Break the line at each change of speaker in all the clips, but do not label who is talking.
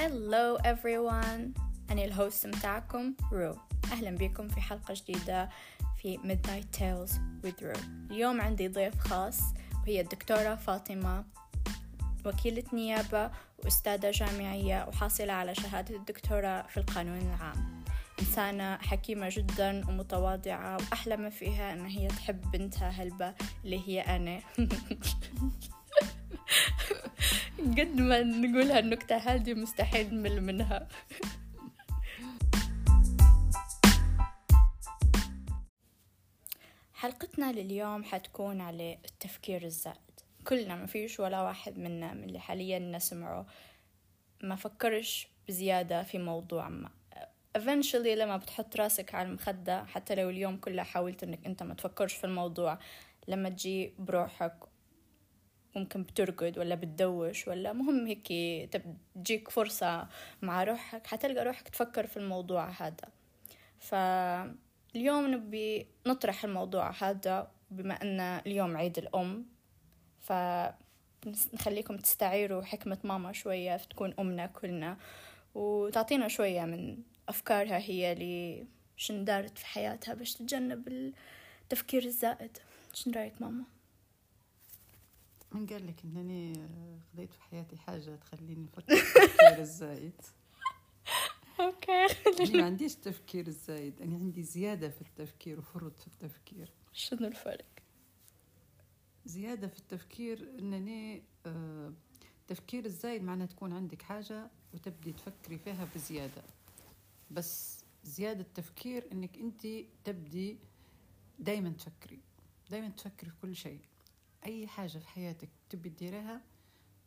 Hello everyone. أنا ال host متاعكم رو. أهلا بكم في حلقة جديدة في Midnight Tales with رو. اليوم عندي ضيف خاص وهي الدكتورة فاطمة وكيلة نيابة وأستاذة جامعية وحاصلة على شهادة الدكتوراه في القانون العام. إنسانة حكيمة جدا ومتواضعة وأحلى ما فيها أن هي تحب بنتها هلبة اللي هي أنا. قد ما نقولها النكتة هذه مستحيل نمل منها. حلقتنا لليوم حتكون على التفكير الزائد. كلنا ما فيش ولا واحد منا من اللي حاليا نسمعه ما فكرش بزيادة في موضوع ما. Eventually لما بتحط راسك على المخدة حتى لو اليوم كله حاولت إنك أنت ما تفكرش في الموضوع لما تجي بروحك ممكن بترقد ولا بتدوش ولا مهم هيك تجيك فرصة مع روحك حتلقى روحك تفكر في الموضوع هذا. فاليوم نبي نطرح الموضوع هذا بما أن اليوم عيد الأم. فنخليكم تستعيروا حكمة ماما شوية تكون أمنا كلنا وتعطينا شوية من أفكارها هي اللي شن دارت في حياتها باش تتجنب التفكير الزائد. شن رأيك ماما؟
من قال لك إنني خذيت في حياتي حاجة تخليني نفكر في التفكير الزايد.
أوكي
أنا ما عنديش تفكير الزايد أنا عندي زيادة في التفكير وفرط في التفكير.
شنو الفرق؟
زيادة في التفكير إنني آه، التفكير الزايد معناه تكون عندك حاجة وتبدي تفكري فيها بزيادة. بس زيادة التفكير إنك انت تبدي دائما تفكري. دائما تفكري في كل شيء. أي حاجة في حياتك تبي تديريها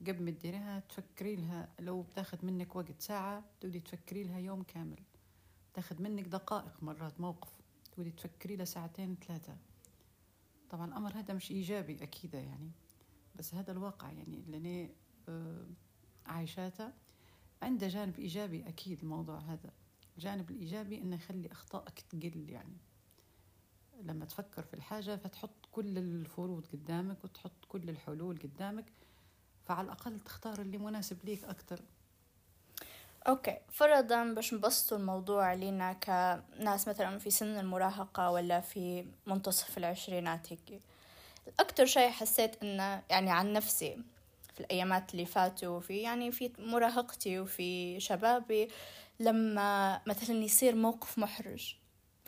قبل ما تديريها تفكري لها لو بتاخذ منك وقت ساعة تبدي تفكري لها يوم كامل. تاخذ منك دقائق مرات موقف تبدي تفكري لها ساعتين ثلاثة. طبعا الأمر هذا مش إيجابي أكيد يعني بس هذا الواقع يعني اللي أنا آه، عايشاته. عنده جانب إيجابي أكيد الموضوع هذا. الجانب الإيجابي إنه يخلي أخطائك تقل يعني. لما تفكر في الحاجة فتحط كل الفروض قدامك وتحط كل الحلول قدامك فعلى الأقل تختار اللي مناسب ليك أكتر.
أوكي. فرضا باش نبسطوا الموضوع لينا كناس مثلا في سن المراهقة ولا في منتصف العشرينات هيك أكتر شيء حسيت إنه يعني عن نفسي في الأيامات اللي فاتوا في يعني في مراهقتي وفي شبابي لما مثلا يصير موقف محرج.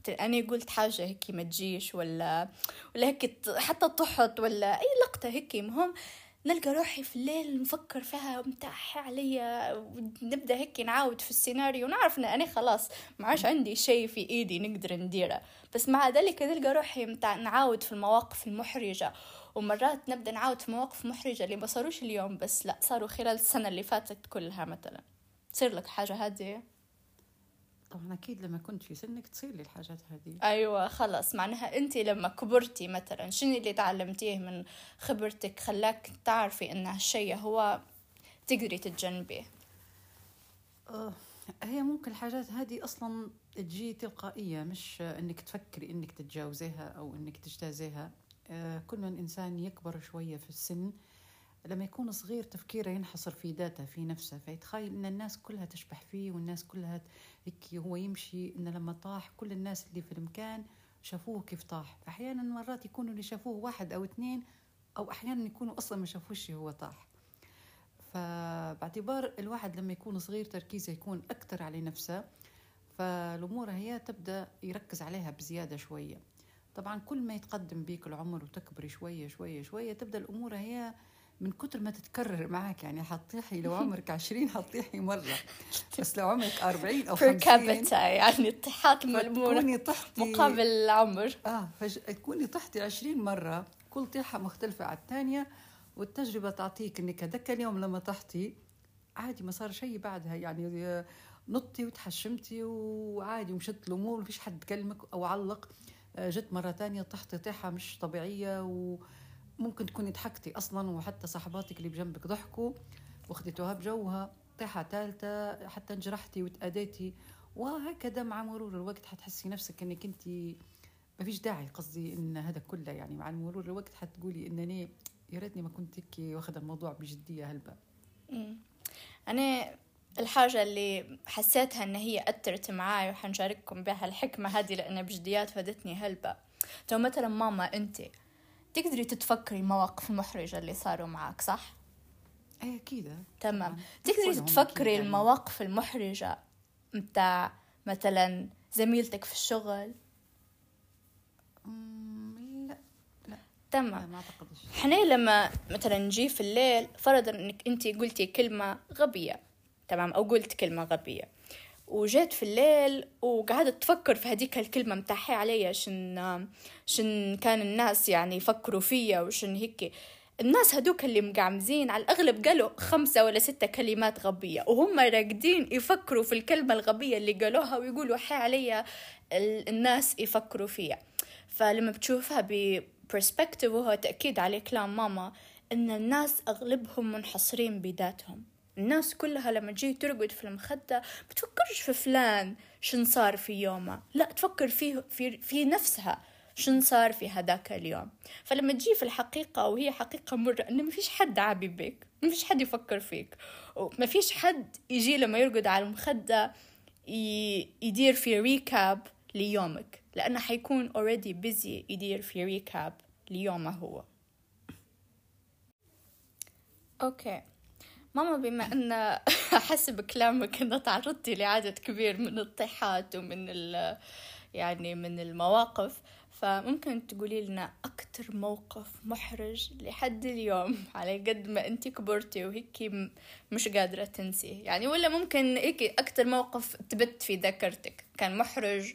أنا قلت حاجة هيك ما تجيش ولا ولا هيك حتى طحت ولا أي لقطة هيك مهم نلقى روحي في الليل نفكر فيها ومتاح عليا. ونبدا هيك نعاود في السيناريو. ونعرف إن أنا خلاص ما عادش عندي شيء في إيدي نقدر نديره. بس مع ذلك نلقى روحي متاع نعاود في المواقف المحرجة. ومرات نبدأ نعاود في مواقف محرجة اللي ما صاروش اليوم بس لا صاروا خلال السنة اللي فاتت كلها مثلا. تصير لك حاجة هذه
طبعا أكيد لما كنت في سنك تصير لي الحاجات هذه.
أيوة خلص معناها أنت لما كبرتي مثلا شنو اللي تعلمتيه من خبرتك خلاك تعرفي أن هالشيء هو تقدري تتجنبيه؟
آه هي ممكن الحاجات هذه أصلا تجي تلقائية مش إنك تفكري إنك تتجاوزيها أو إنك تجتازيها. آه كل ما الإنسان يكبر شوية في السن لما يكون صغير تفكيره ينحصر في ذاته في نفسه. فيتخيل إن الناس كلها تشبح فيه والناس كلها هيك هو يمشي إن لما طاح كل الناس اللي في المكان شافوه كيف طاح. فاحيانا مرات يكونوا اللي شافوه واحد أو اثنين أو أحيانا يكونوا أصلا ما شافوش هو طاح. فباعتبار الواحد لما يكون صغير تركيزه يكون أكثر على نفسه فالأمور هي تبدأ يركز عليها بزيادة شوية. طبعا كل ما يتقدم بيك العمر وتكبري شوية شوية شوية تبدأ الأمور هي من كتر ما تتكرر معك يعني حتطيحي لو عمرك 20 حتطيحي مرة. بس لو عمرك 40 أو 50
كابيتا يعني طيحات ملمونة
طحتي.
مقابل العمر.
آه تكوني طحتي 20 مرة. كل طيحة مختلفة عن الثانية والتجربة تعطيك إنك هذاك اليوم لما طحتي عادي ما صار شيء بعدها. يعني نطي وتحشمتي وعادي ومشت الأمور ما فيش حد كلمك أو علق. جت مرة ثانية طحتي طيحة مش طبيعية و ممكن تكوني ضحكتي أصلا وحتى صاحباتك اللي بجنبك ضحكوا واخذتوها بجوها طيحة ثالثه حتى انجرحتي وتأديتي وهكذا مع مرور الوقت حتحسي نفسك إنك أنت ما فيش داعي قصدي إن هذا كله يعني مع مرور الوقت حتقولي إنني يا ريتني ما كنت هيك واخذ الموضوع بجدية هلبا.
أنا الحاجة اللي حسيتها إن هي أثرت معاي وحنشارككم بها الحكمة هذه لأنها بجديات فادتني هلبة تو مثلا ماما أنت تقدري تتفكري المواقف المحرجة اللي صاروا معاك صح؟
اي أكيد.
تمام. تقدري تفكري يعني. المواقف المحرجة متاع مثلا زميلتك في الشغل؟
لا لا.
تمام.
ما أعتقدش.
إحنا لما مثلا نجي في الليل فرضا إنك انت قلتي كلمة غبية تمام؟ أو قلت كلمة غبية. وجيت في الليل وقعدت تفكر في هذيك الكلمة متاحي عليا شن شن كان الناس يعني يفكروا فيا وشن هيك. الناس هدوك اللي مقعمزين على الأغلب قالوا خمسة ولا ستة كلمات غبية وهم راقدين يفكروا في الكلمة الغبية اللي قالوها ويقولوا حي عليا الناس يفكروا فيها فلما بتشوفها ببرسبكتيف وهو تأكيد على كلام ماما إن الناس أغلبهم منحصرين بذاتهم. الناس كلها لما تجي ترقد في المخدة بتفكرش في فلان شن صار في يومه. لا تفكر فيه في, في نفسها شن صار في هذاك اليوم. فلما تجي في الحقيقة وهي حقيقة مرة إنه ما فيش حد عابي بك ما فيش حد يفكر فيك وما فيش حد يجي لما يرقد على المخدة يدير في recap ليومك لأنه حيكون already busy يدير في recap ليومه هو. Okay. ماما بما أن حسب كلامك أن تعرضتي لعدد كبير من الطيحات ومن يعني من المواقف فممكن تقولي لنا أكتر موقف محرج لحد اليوم؟ على قد ما أنت كبرتي وهيك مش قادرة تنسي يعني ولا ممكن هيك أكتر موقف تبت في ذاكرتك كان محرج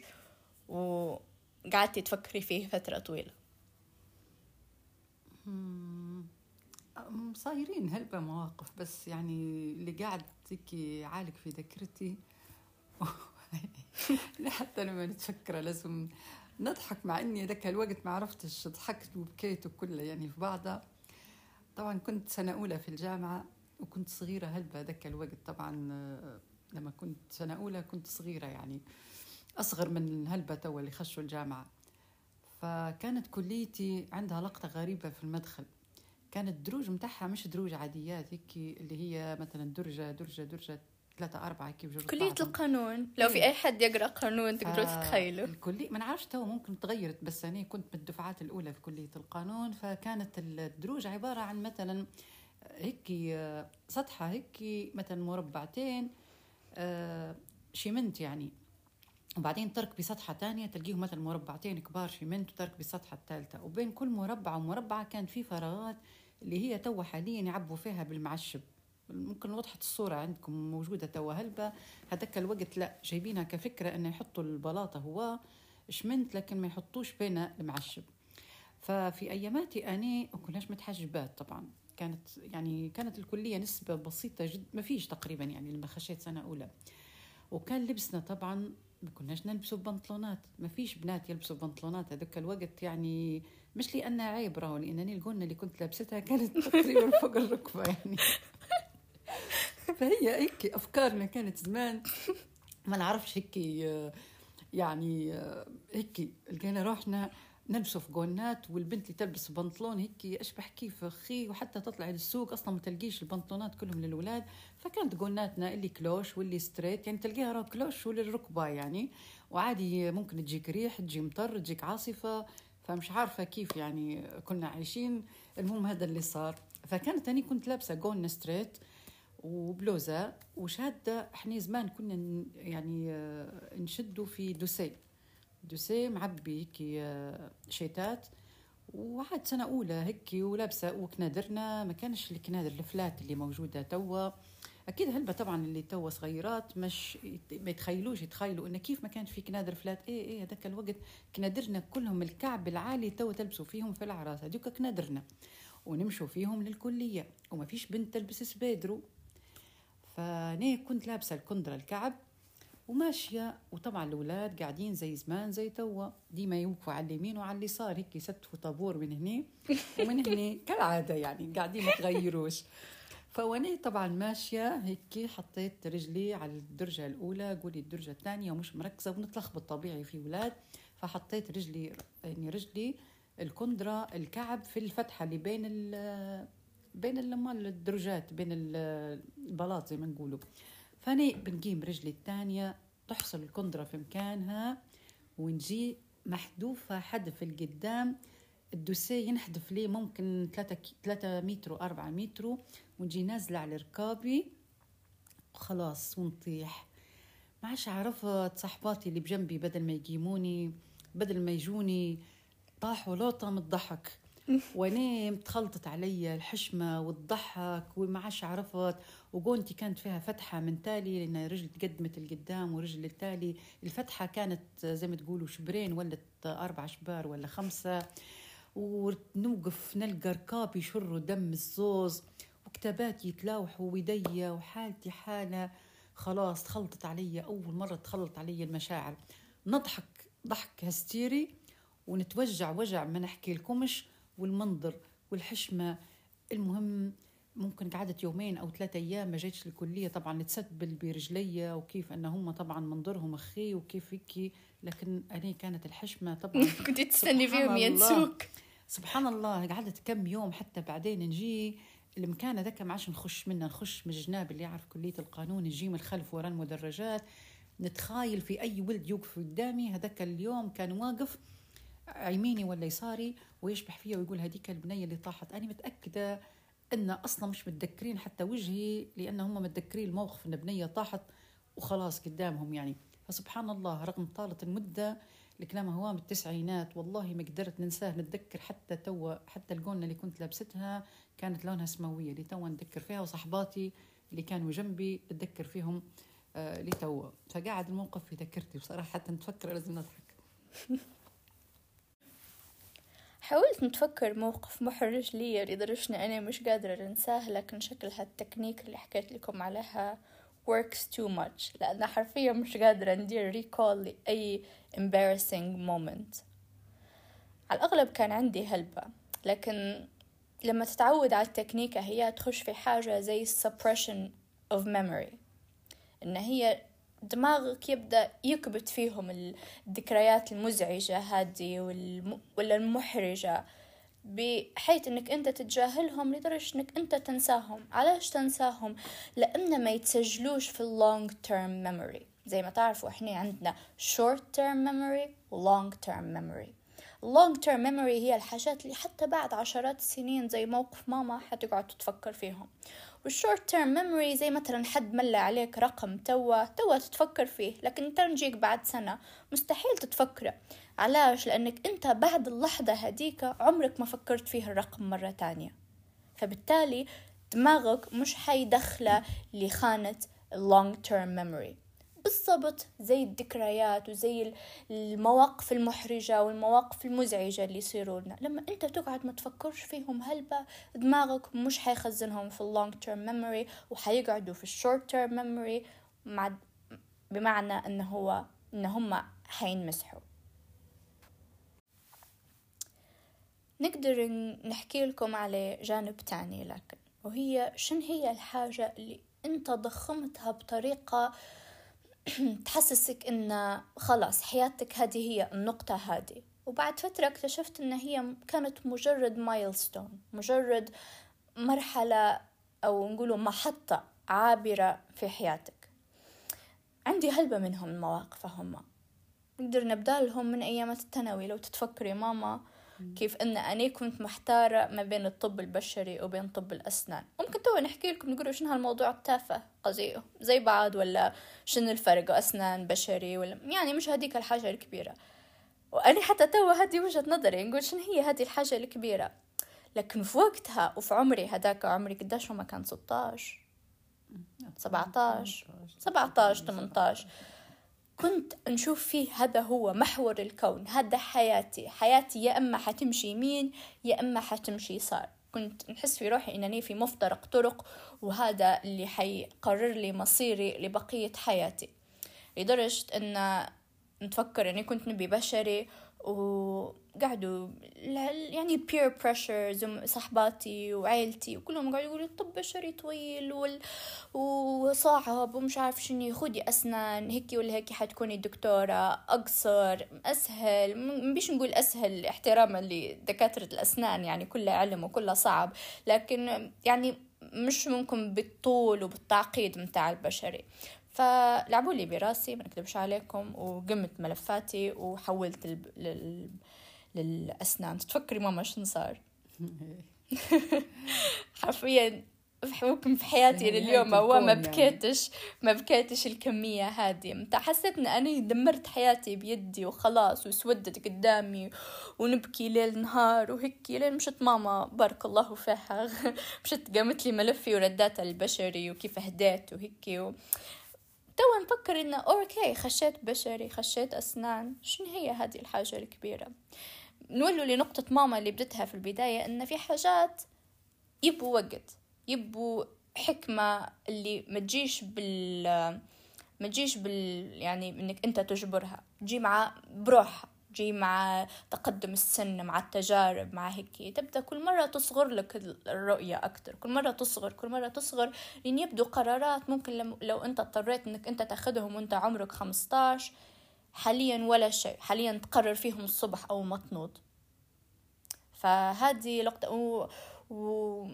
وقعدتي تفكري فيه فترة طويلة؟
صايرين هلبة مواقف بس يعني اللي قاعد هيك عالق في ذاكرتي. لحتى لما نتفكر لازم نضحك مع إني ذاك الوقت ما عرفتش ضحكت وبكيت وكله يعني في بعضها. طبعا كنت سنة أولى في الجامعة وكنت صغيرة هلبة ذاك الوقت. طبعا لما كنت سنة أولى كنت صغيرة يعني أصغر من هلبة تو اللي خشوا الجامعة. فكانت كليتي عندها لقطة غريبة في المدخل. كانت دروج متاعها مش دروج عاديات هيك اللي هي مثلا درجة درجة درجة ثلاثة أربعة كيف
جرس كلية القانون. لو في أي حد يقرأ قانون تقدروا تتخيلوا.
الكلية ما نعرفش تو ممكن تغيرت بس أنا كنت من الدفعات الأولى في كلية القانون فكانت الدروج عبارة عن مثلا هيك سطحة هيك مثلا مربعتين آه، شيمنت يعني. وبعدين تركب سطحة تانية تلقيه مثلا مربعتين كبار شيمنت وتركب سطحة الثالثة وبين كل مربع ومربعة كان في فراغات اللي هي تو حاليا يعبوا فيها بالمعشب. ممكن وضحت الصورة عندكم موجودة توا هلبة هذاك الوقت لا جايبينها كفكرة إنه يحطوا البلاطة هو شمنت لكن ما يحطوش بين المعشب. ففي أياماتي أني ما كناش متحجبات طبعا. كانت يعني كانت الكلية نسبة بسيطة جدا ما فيش تقريبا يعني لما خشيت سنة أولى. وكان لبسنا طبعا ما كناش نلبسوا بنطلونات. ما فيش بنات يلبسوا بنطلونات. هذاك الوقت يعني مش لانها عيب راهو لأنني الجونه اللي كنت لابستها كانت تقريبا فوق الركبة يعني. فهي هيك أفكارنا كانت زمان. ما نعرفش هيك يعني هيك لقينا روحنا نلبسوا في جونات والبنت اللي تلبس بنطلون هيك اشبح كيف أخي؟ وحتى تطلع للسوق أصلا ما تلقيش البنطلونات كلهم للولاد. فكانت جوناتنا اللي كلوش واللي straight يعني تلقيها راه كلوش وللركبة يعني. وعادي ممكن تجيك ريح تجي مطر تجيك عاصفة. فمش عارفة كيف يعني كنا عايشين. المهم هذا اللي صار. فكانت أنا كنت لابسة جون straight وبلوزة وشادة. إحنا زمان كنا يعني آه، نشدوا في دوسي. دوسي معبي هيك آه، شيتات. وعاد سنة أولى هيك ولابسة وكنادرنا. ما كانش الكنادر ال flat اللي موجودة توا. أكيد هلبة طبعا اللي توا صغيرات مش ما يتخيلوش يتخيلوا إنه كيف ما كان في كنادر flat. إيه إيه هذاك الوقت كنادرنا كلهم الكعب العالي توا تلبسوا فيهم في الأعراس. هذوك كنادرنا. ونمشوا فيهم للكلية. وما فيش بنت تلبس سبيدرو. فأنا كنت لابسة الكندرة الكعب. وماشية. وطبعا الأولاد قاعدين زي زمان زي توا. ديما يوقفوا على اليمين وعلى اليسار. هيك يستفوا طابور من هنا ومن هنا كالعادة يعني قاعدين ما تغيروش. فواني طبعا ماشية هيك حطيت رجلي على الدرجة الأولى قولي الدرجة الثانية ومش مركزة ونتلخبط طبيعي في أولاد فحطيت رجلي يعني رجلي الكندرة الكعب في الفتحة اللي بين ال بين الدرجات بين البلاط زي ما نقولوا. فأنا بنقيم رجلي الثانية تحصل الكندرة في مكانها ونجي محذوفة حدف القدام. الدوسيه ينحدف لي ممكن 3 3 متر و4 متر ونجي نازلة على ركابي. خلاص ونطيح. ما عادش عرفت صحباتي اللي بجنبي بدل ما يقيموني بدل ما يجوني طاحوا لوطة من الضحك. ونمت خلطت علي الحشمة والضحك وما عادش عرفت وقونتي كانت فيها فتحة من تالي لأن رجل تقدمت القدام ورجل التالي. الفتحة كانت زي ما تقولوا شبرين ولت أربع شبار ولا خمسة. ونوقف نلقى ركابي يشروا دم الزوز وكتابات يتلاوحوا ويديا وحالتي حالة. خلاص تخلطت علي أول مرة تخلط علي المشاعر. نضحك ضحك هستيري ونتوجع وجع ما نحكي لكمش. والمنظر والحشمة. المهم ممكن قعدت يومين أو ثلاثة أيام ما جيتش الكلية. طبعا نتسبل برجلي وكيف أن هم طبعا منظرهم أخي وكيف هيك. لكن أنا كانت الحشمة طبعا
كنت تستني فيهم ينسوك.
سبحان الله. قعدت كم يوم حتى بعدين نجي. المكان هذاك ما عادش نخش منه. نخش من الجناب اللي يعرف كلية القانون نجي من الخلف ورا المدرجات. نتخايل في أي ولد يوقف قدامي. هذاك اليوم كان واقف. يميني ولا يساري ويشبح فيها ويقول هذيك البنية اللي طاحت. أنا متأكدة إن أصلا مش متذكرين حتى وجهي لأن هم متذكرين الموقف إن بنية طاحت وخلاص قدامهم يعني. فسبحان الله رغم طالت المدة الكلام هو من التسعينات والله ما قدرت ننساه نتذكر حتى توا حتى الجونة اللي كنت لابستها كانت لونها سماوية. اللي توا نتذكر فيها وصحباتي اللي كانوا جنبي نتذكر فيهم آه لتوا فقاعد الموقف في ذاكرتي بصراحة حتى نتفكر لازم نضحك.
حاولت نتفكر موقف محرج لي لدرجة أنا مش قادرة أنساه لكن شكلها التكنيك اللي حكيت لكم عليها works too much لأن حرفيا مش قادرة ندير ريكول لأي embarrassing moment. على الأغلب كان عندي هلبة لكن لما تتعود على التكنيكة هي تخش في حاجة زي suppression of memory إن هي دماغك يبدأ يكبت فيهم الذكريات المزعجة هذه ولا المحرجة بحيث إنك أنت تتجاهلهم لدرجة إنك أنت تنساهم. علاش تنساهم؟ لأن ما يتسجلوش في اللونج تيرم memory. زي ما تعرفوا إحنا عندنا short term memory long term memory. Long term memory هي الحاجات اللي حتى بعد عشرات السنين زي موقف ماما حتقعد تتفكر فيهم. وال short term memory زي مثلا حد ملى عليك رقم توا توا تتفكر فيه لكن تنجيك بعد سنة. مستحيل تتفكره. علاش؟ لأنك أنت بعد اللحظة هديك عمرك ما فكرت فيه الرقم مرة تانية. فبالتالي دماغك مش حيدخله لخانة long term memory. بالضبط زي الذكريات وزي المواقف المحرجة والمواقف المزعجة اللي يصيروا لنا. لما أنت تقعد ما تفكرش فيهم هلبة دماغك مش حيخزنهم في ال long term memory وحيقعدوا في ال short term memory مع بمعنى انه هو إن هم حينمسحوا. نقدر نحكي لكم على جانب تاني لكن وهي شن هي الحاجة اللي أنت ضخمتها بطريقة تحسسك إن خلاص حياتك هذه هي النقطة هذه. وبعد فترة اكتشفت إن هي كانت مجرد milestone مجرد مرحلة أو نقوله محطة عابرة في حياتك. عندي هلبة منهم المواقف هم نقدر نبدأ لهم من أيام الثانوي. لو تتفكري ماما كيف إن أنا كنت محتارة ما بين الطب البشري وبين طب الأسنان. ممكن تو نحكي لكم نقول شنو هالموضوع التافه؟ قضيه زي بعض ولا شنو الفرق؟ أسنان بشري ولا يعني مش هذيك الحاجة الكبيرة. وأنا حتى تو هذه وجهة نظري نقول شنو هي هذه الحاجة الكبيرة؟ لكن في وقتها وفي عمري هذاك عمري قديش ما كان 16 17 17 18 كنت نشوف فيه هذا هو محور الكون هذا حياتي. حياتي يا إما حتمشي يمين يا إما حتمشي يسار. كنت نحس في روحي إنني في مفترق طرق وهذا اللي حيقرر لي مصيري لبقية حياتي. لدرجة إن نتفكر إني كنت نبي بشري وقعدوا يعني peer pressure صحباتي وعيلتي وكلهم قاعدوا يقولوا الطب بشري طويل وال... وصعب ومش عارف شنو خدي أسنان هيك ولا هيك حتكوني دكتورة أقصر أسهل مش نقول أسهل احتراما لدكاترة الأسنان يعني كلها علم وكلها صعب لكن يعني مش ممكن بالطول وبالتعقيد متاع البشري. فلعبوا لي براسي ما نكذبش عليكم وقمت ملفاتي وحولت لل... للأسنان. تفكري ماما شنو صار؟ حرفيا ممكن في حياتي لليوم هو ما يعني. بكيتش ما بكيتش الكمية هذه. حسيت إن أنا دمرت حياتي بيدي وخلاص وسودت قدامي ونبكي ليل نهار وهيك لين مشت ماما بارك الله فيها. مشت قامت لي ملفي ورداتها البشري وكيف هديت وهيك و... تو نفكر إنه okay خشيت بشري خشيت أسنان. شنو هي هذه الحاجة الكبيرة؟ نولوا لنقطة ماما اللي بدتها في البداية إن في حاجات يبوا وقت يبوا حكمة اللي ما تجيش بال ما تجيش بال يعني إنك أنت تجبرها. تجي مع بروحها. تجي مع تقدم السن مع التجارب مع هيك تبدأ كل مرة تصغر لك الرؤية أكثر كل مرة تصغر كل مرة تصغر. لين يبدو قرارات ممكن لو أنت اضطريت إنك أنت تاخذهم وأنت عمرك 15 حاليا ولا شيء. حاليا تقرر فيهم الصبح أول ما تنوض فهذه لقطة و... و...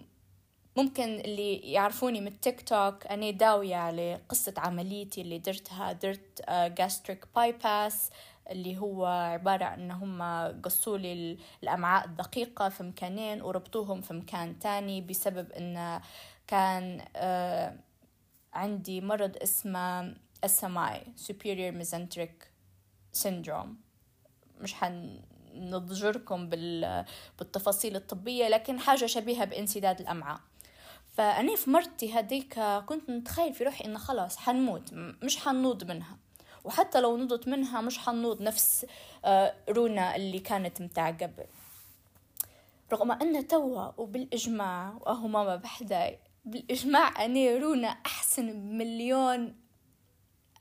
ممكن اللي يعرفوني من التيك توك أنا داوية على قصة عمليتي اللي درتها. درت gastric uh, bypass اللي هو عبارة إن هم قصوا لي الأمعاء الدقيقة في مكانين وربطوهم في مكان تاني بسبب إن كان uh, عندي مرض اسمه SMI Superior Mesenteric Syndrome. مش حن نضجركم بالتفاصيل الطبية لكن حاجة شبيهة بانسداد الأمعاء. فأنا في مرتي هديك كنت متخيل في روحي إنه خلاص حنموت مش حنوض منها. وحتى لو نضت منها مش حنوض نفس آه، رونا اللي كانت متاع قبل. رغم أن توا وبالإجماع وأهو ماما بحداي بالإجماع أني رونا أحسن بمليون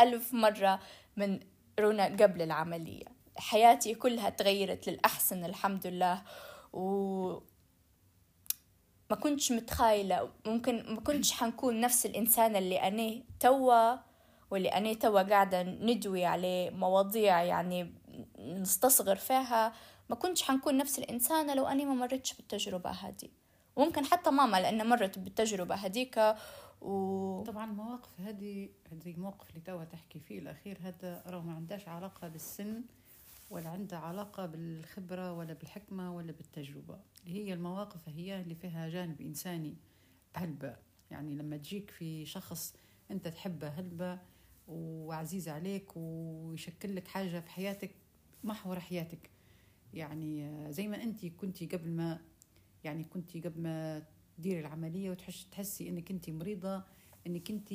ألف مرة من رونا قبل العملية. حياتي كلها تغيرت للأحسن الحمد لله. و ما كنتش متخايلة ممكن ما كنتش حنكون نفس الإنسان اللي أنا توا واللي أنا توا قاعدة ندوي عليه مواضيع يعني نستصغر فيها ما كنتش حنكون نفس الإنسانة لو أنا ما مرتش بالتجربة هذه. وممكن حتى ماما لأن مرت بالتجربة هذيك و...
طبعا المواقف هذه هذه الموقف اللي توا تحكي فيه الأخير هذا راه ما عندهاش علاقة بالسن ولا عندها علاقة بالخبرة ولا بالحكمة ولا بالتجربة. هي المواقف هي اللي فيها جانب إنساني هلبة. يعني لما تجيك في شخص أنت تحبه هلبة وعزيز عليك ويشكل لك حاجة في حياتك محور حياتك. يعني زي ما أنت كنتي قبل ما يعني كنتي قبل ما تديري العملية وتحس تحسي أنك أنت مريضة أنك أنت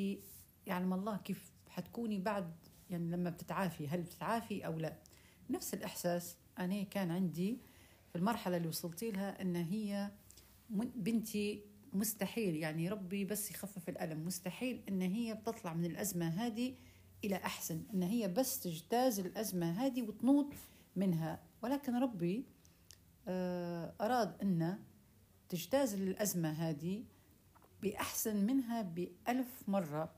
يعلم الله كيف حتكوني بعد يعني لما بتتعافي هل بتتعافي أو لا. نفس الإحساس أنا كان عندي في المرحلة اللي وصلتي لها أن هي بنتي مستحيل يعني ربي بس يخفف الألم. مستحيل أن هي بتطلع من الأزمة هذه إلى أحسن أن هي بس تجتاز الأزمة هذه وتنوض منها. ولكن ربي آه، أراد أن تجتاز الأزمة هذه بأحسن منها بألف مرة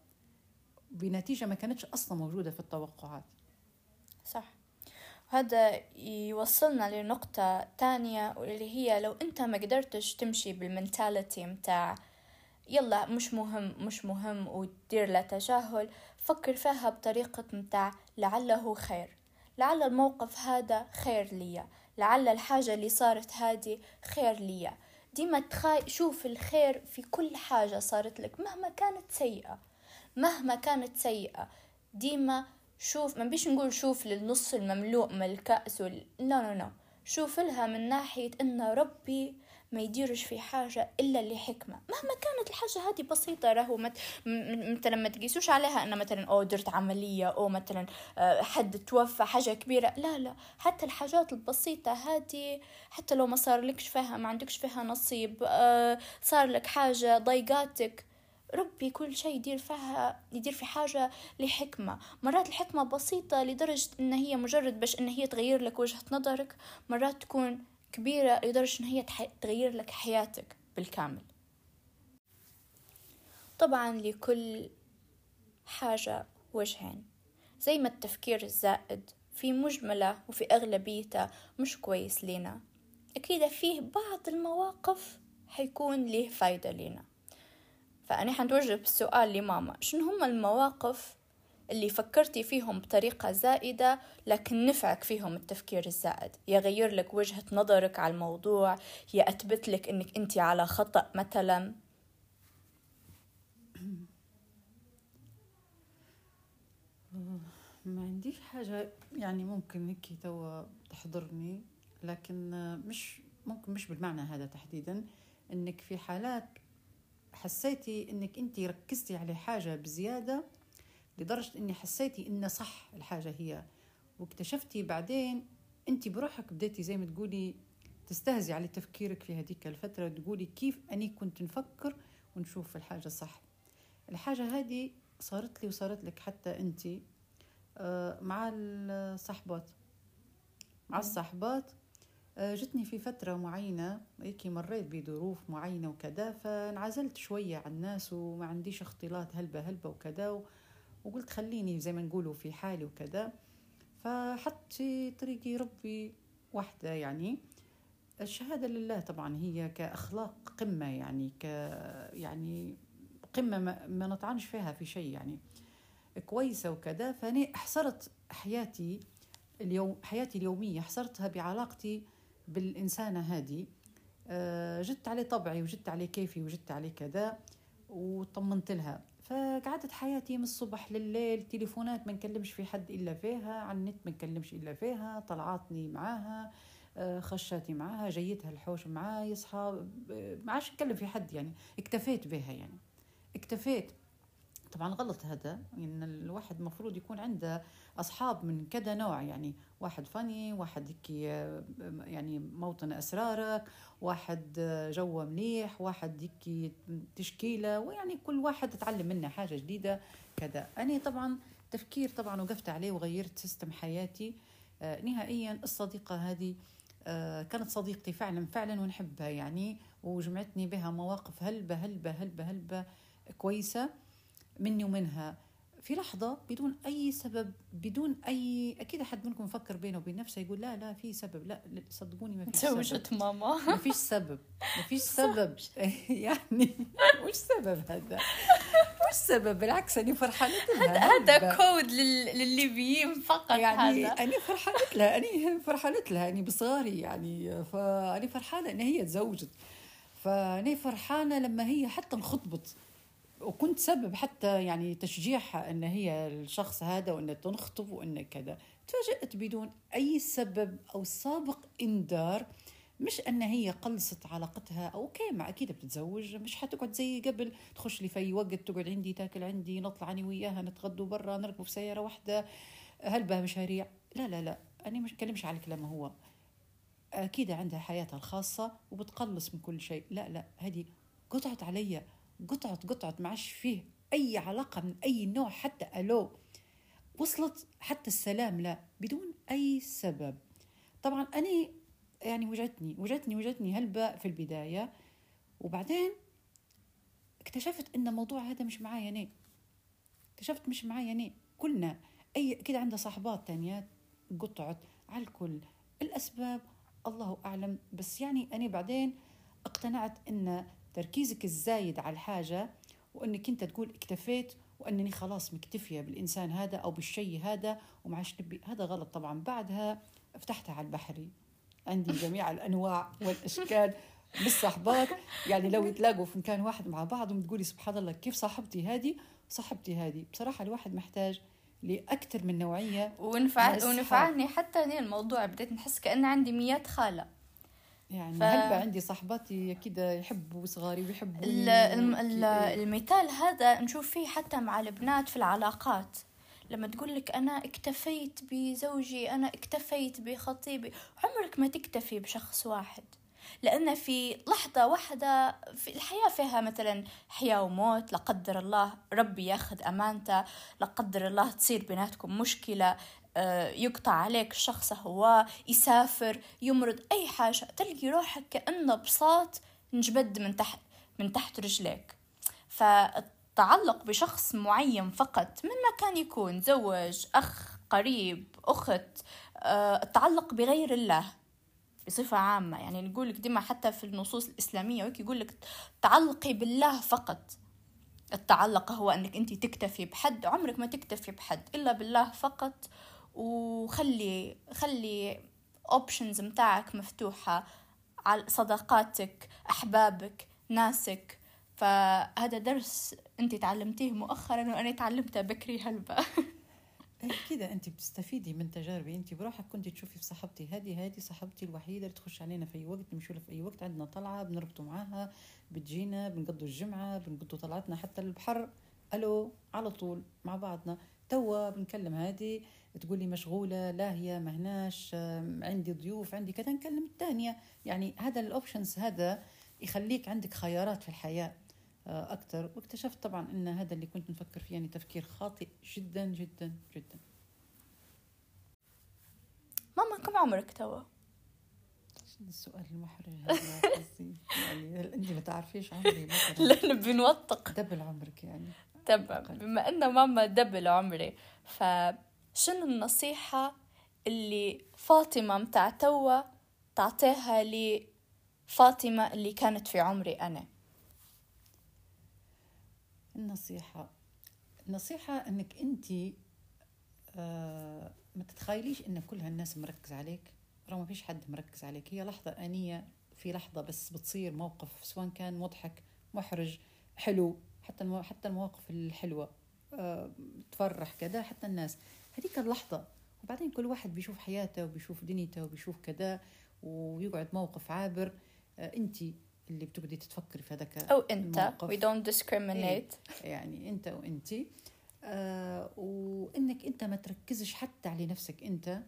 بنتيجة ما كانتش أصلا موجودة في التوقعات.
صح. هذا يوصلنا لنقطة تانية واللي هي لو أنت ما قدرتش تمشي بالمنتاليتي متاع يلا مش مهم مش مهم وتدير له تجاهل فكر فيها بطريقة متاع لعله خير. لعل الموقف هذا خير ليا. لعل الحاجة اللي صارت هذه خير ليا. ديما تخاي شوف الخير في كل حاجة صارت لك مهما كانت سيئة مهما كانت سيئة. ديما شوف ما بيش نقول شوف للنص المملوء من الكأس وال... لا لا لا. شوف لها من ناحية إن ربي ما يديرش في حاجة إلا لحكمة. مهما كانت الحاجة هذه بسيطة راهو مت... مثلا ما تقيسوش عليها أن مثلا أو درت عملية أو مثلا آه، حد توفى حاجة كبيرة. لا لا. حتى الحاجات البسيطة هذه حتى لو ما صار لكش فيها ما عندكش فيها نصيب آه، صار لك حاجة ضايقاتك ربي كل شيء يدير فيها يدير في حاجة لحكمة. مرات الحكمة بسيطة لدرجة إن هي مجرد باش إن هي تغير لك وجهة نظرك مرات تكون كبيرة لدرجة إن هي تغير لك حياتك بالكامل. طبعا لكل حاجة وجهين. زي ما التفكير الزائد في مجملة وفي أغلبيته مش كويس لينا. أكيد فيه بعض المواقف حيكون له فايدة لينا. فأنا حنتوجه بالسؤال لماما. شنو هم المواقف اللي فكرتي فيهم بطريقة زائدة لكن نفعك فيهم التفكير الزائد؟ يغير لك وجهة نظرك على الموضوع؟ يأثبت لك إنك أنت على خطأ مثلا؟
ما عنديش حاجة. يعني ممكن هيك توا تحضرني لكن مش ممكن مش بالمعنى هذا تحديدا. إنك في حالات حسيتي إنك انت ركزتي على حاجة بزيادة لدرجة إني حسيتي إن صح الحاجة هي. واكتشفتي بعدين انت بروحك بديتي زي ما تقولي تستهزي على تفكيرك في هذيك الفترة تقولي كيف أني كنت نفكر ونشوف الحاجة صح. الحاجة هذه صارت لي وصارت لك حتى أنت آه، مع الصحبات. مع الصحبات جتني في فترة معينة هيك مريت بظروف معينة وكذا فانعزلت شوية عن الناس وما عنديش اختلاط هلبة هلبة وكذا وقلت خليني زي ما نقولوا في حالي وكذا. فحط في طريقي ربي واحدة يعني. الشهادة لله طبعا هي كأخلاق قمة يعني ك يعني قمة ما, ما نطعنش فيها في شيء يعني. كويسة وكذا فأنا حصرت حياتي اليوم حياتي اليومية حصرتها بعلاقتي بالإنسانة هذه آه، جدت عليه طبعي وجدت عليه كيفي وجدت عليه كذا وطمنت لها. فقعدت حياتي من الصبح لليل تليفونات ما نكلمش في حد إلا فيها على النت ما نكلمش إلا فيها طلعاتني معاها آه، خشاتي معاها جيتها الحوش معاي يصحى ما عادش نكلم في حد يعني اكتفيت بها يعني. اكتفيت طبعا غلط هذا إن الواحد المفروض يكون عنده أصحاب من كذا نوع يعني واحد فني واحد هيك يعني موطن أسرارك واحد جو مليح واحد هيك تشكيله ويعني كل واحد تتعلم منه حاجة جديدة كذا. أنا طبعا تفكير طبعا وقفت عليه وغيرت system حياتي. نهائيا الصديقة هذه كانت صديقتي فعلا فعلا ونحبها يعني وجمعتني بها مواقف هلبة هلبة هلبة هلبة كويسة. مني ومنها. في لحظة بدون أي سبب بدون أي أكيد أحد منكم فكر بينه وبين نفسه يقول لا لا في سبب. لا, صدقوني ما في سبب.
زوجة ماما.
ما فيش سبب. ما فيش سبب. يعني وش سبب هذا. وش سبب بالعكس أنا فرحانة
لها. هذا كود للليبيين فقط
يعني هذا أنا فرحانة لها. أنا فرحانة لها. أنا بصغاري يعني. فأنا فرحانة إن هي تزوجت. فأنا فرحانة لما هي حتى انخطبت. وكنت سبب حتى يعني تشجيعها إن هي الشخص هذا وإن تنخطب وإن كذا. تفاجأت بدون أي سبب أو سابق إنذار. مش إن هي قلصت علاقتها أوكي ما أكيد بتتزوج مش حتقعد زي قبل تخش لي في أي وقت تقعد عندي تاكل عندي نطلع أنا وياها نتغدوا برا نركب في سيارة واحدة. هلبة مشاريع؟ لا لا لا. أنا مش كلمش على الكلام هو. أكيد عندها حياتها الخاصة وبتقلص من كل شيء. لا لا. هذه قطعت علي. قطعت قطعت ما عادش فيه أي علاقة من أي نوع حتى ألو. وصلت حتى السلام لا بدون أي سبب. طبعا أنا يعني وجدتني وجدتني وجدتني هلبة في البداية. وبعدين اكتشفت إن الموضوع هذا مش معايا أنا. اكتشفت مش معايا أنا. كلنا أي كده عندها صاحبات تانيات قطعت على الكل. الأسباب الله أعلم. بس يعني أنا بعدين اقتنعت إن تركيزك الزايد على الحاجة وأنك أنت تقول اكتفيت وأنني خلاص مكتفية بالإنسان هذا أو بالشيء هذا ومعش نبي. هذا غلط طبعا. بعدها فتحتها على البحري. عندي جميع الأنواع والأشكال. بالصحبات يعني لو يتلاقوا في مكان واحد مع بعض وتقولي سبحان الله كيف صاحبتي هذه؟ صاحبتي هذه. بصراحة الواحد محتاج لأكثر من نوعية.
ونفع ونفعني حتى الموضوع. بديت نحس كأن عندي ميات خالة.
يعني ف... هل عندي صاحباتي كده يحبوا صغاري ويحبوا
المثال هذا نشوف فيه حتى مع البنات في العلاقات. لما تقول لك أنا اكتفيت بزوجي أنا اكتفيت بخطيبي عمرك ما تكتفي بشخص واحد. لأن في لحظة واحدة في الحياة فيها مثلا حياة وموت لا قدر الله ربي ياخذ أمانته لا قدر الله تصير بيناتكم مشكلة يقطع عليك الشخص هو يسافر يمرض أي حاجة تلقي روحك كأنه بساط نجبد من تحت من تحت رجليك. فالتعلق بشخص معين فقط من ما كان يكون زوج أخ قريب أخت آه، التعلق بغير الله بصفة عامة. يعني نقول لك ديما حتى في النصوص الإسلامية يقول لك تعلقي بالله فقط. التعلق هو أنك انت تكتفي بحد عمرك ما تكتفي بحد إلا بالله فقط. وخلي خلي اوبشنز متاعك مفتوحة على صداقاتك أحبابك ناسك. فهذا درس أنت تعلمتيه مؤخرا وأنا تعلمته بكري هلبا.
كده أنت بتستفيدي من تجاربي. أنت بروحك كنت تشوفي في صاحبتي هذه هذه صاحبتي الوحيدة اللي تخش علينا في أي وقت نمشي في أي وقت عندنا طلعة بنربطوا معاها بتجينا بنقضوا الجمعة بنقضوا طلعتنا حتى البحر. ألو على طول مع بعضنا. توا بنكلم هذه تقول لي مشغولة لا هي مهناش عندي ضيوف عندي كذا نكلم الثانية. يعني هذا الاوبشنز هذا يخليك عندك خيارات في الحياة آه، أكثر. واكتشفت طبعا أن هذا اللي كنت نفكر فيه يعني تفكير خاطئ جدا جدا جدا.
ماما كم عمرك توا؟
السؤال المحرج هذا يعني انت ما تعرفيش عمري؟
مثلا لا بنوثق
دبل عمرك يعني.
تمام بما إن ماما دبل عمري فشنو النصيحة اللي فاطمة متاع توا تعطيها لفاطمة اللي كانت في عمري أنا؟
النصيحة. النصيحة إنك أنت آه ما تتخيليش إن كل هالناس مركز عليك رغم ما فيش حد مركز عليك. هي لحظة آنية في لحظة بس بتصير موقف سواء كان مضحك محرج حلو. حتى حتى المواقف الحلوة آه تفرح كذا حتى الناس. هذيك اللحظة. وبعدين كل واحد بيشوف حياته وبيشوف دنيته وبيشوف كذا ويقعد موقف عابر. آه انت اللي بتقعدي تتفكري في هذاك
أو أنت. don't discriminate.
إيه يعني أنت وأنت. آه وإنك أنت ما تركزش حتى على نفسك أنت.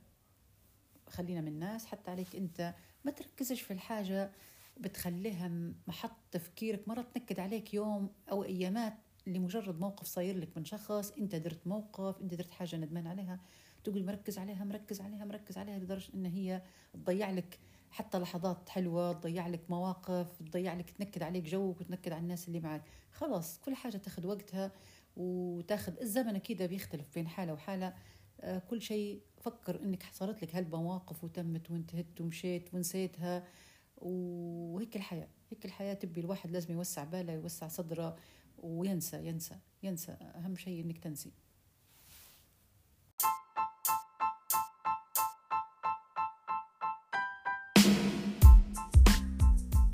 خلينا من الناس حتى عليك أنت. ما تركزش في الحاجة. بتخليها محط تفكيرك مرة تنكد عليك يوم أو أيامات لمجرد موقف صاير لك من شخص أنت درت موقف أنت درت حاجة ندمان عليها تقول مركز عليها مركز عليها مركز عليها لدرجة إن هي تضيع لك حتى لحظات حلوة تضيع لك مواقف تضيع لك تنكد عليك جوك وتنكد على الناس اللي معك خلاص كل حاجة تاخذ وقتها وتاخذ الزمن أكيد بيختلف بين حالة وحالة. آه، كل شيء فكر إنك صارت لك هالمواقف وتمت وانتهت ومشيت ونسيتها. وهيك الحياة هيك الحياة تبي الواحد لازم يوسع باله يوسع صدره وينسى ينسى ينسى. أهم شيء إنك تنسي.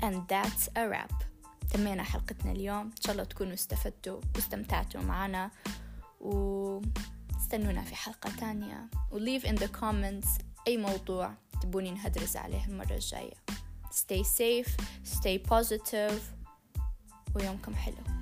And that's a wrap. تمينا حلقتنا اليوم. إن شاء الله تكونوا استفدتوا واستمتعتوا معنا. واستنونا في حلقة تانية. و leave in the comments أي موضوع تبوني نهدرز عليه المرة الجاية. stay safe stay positive. ويومكم حلو.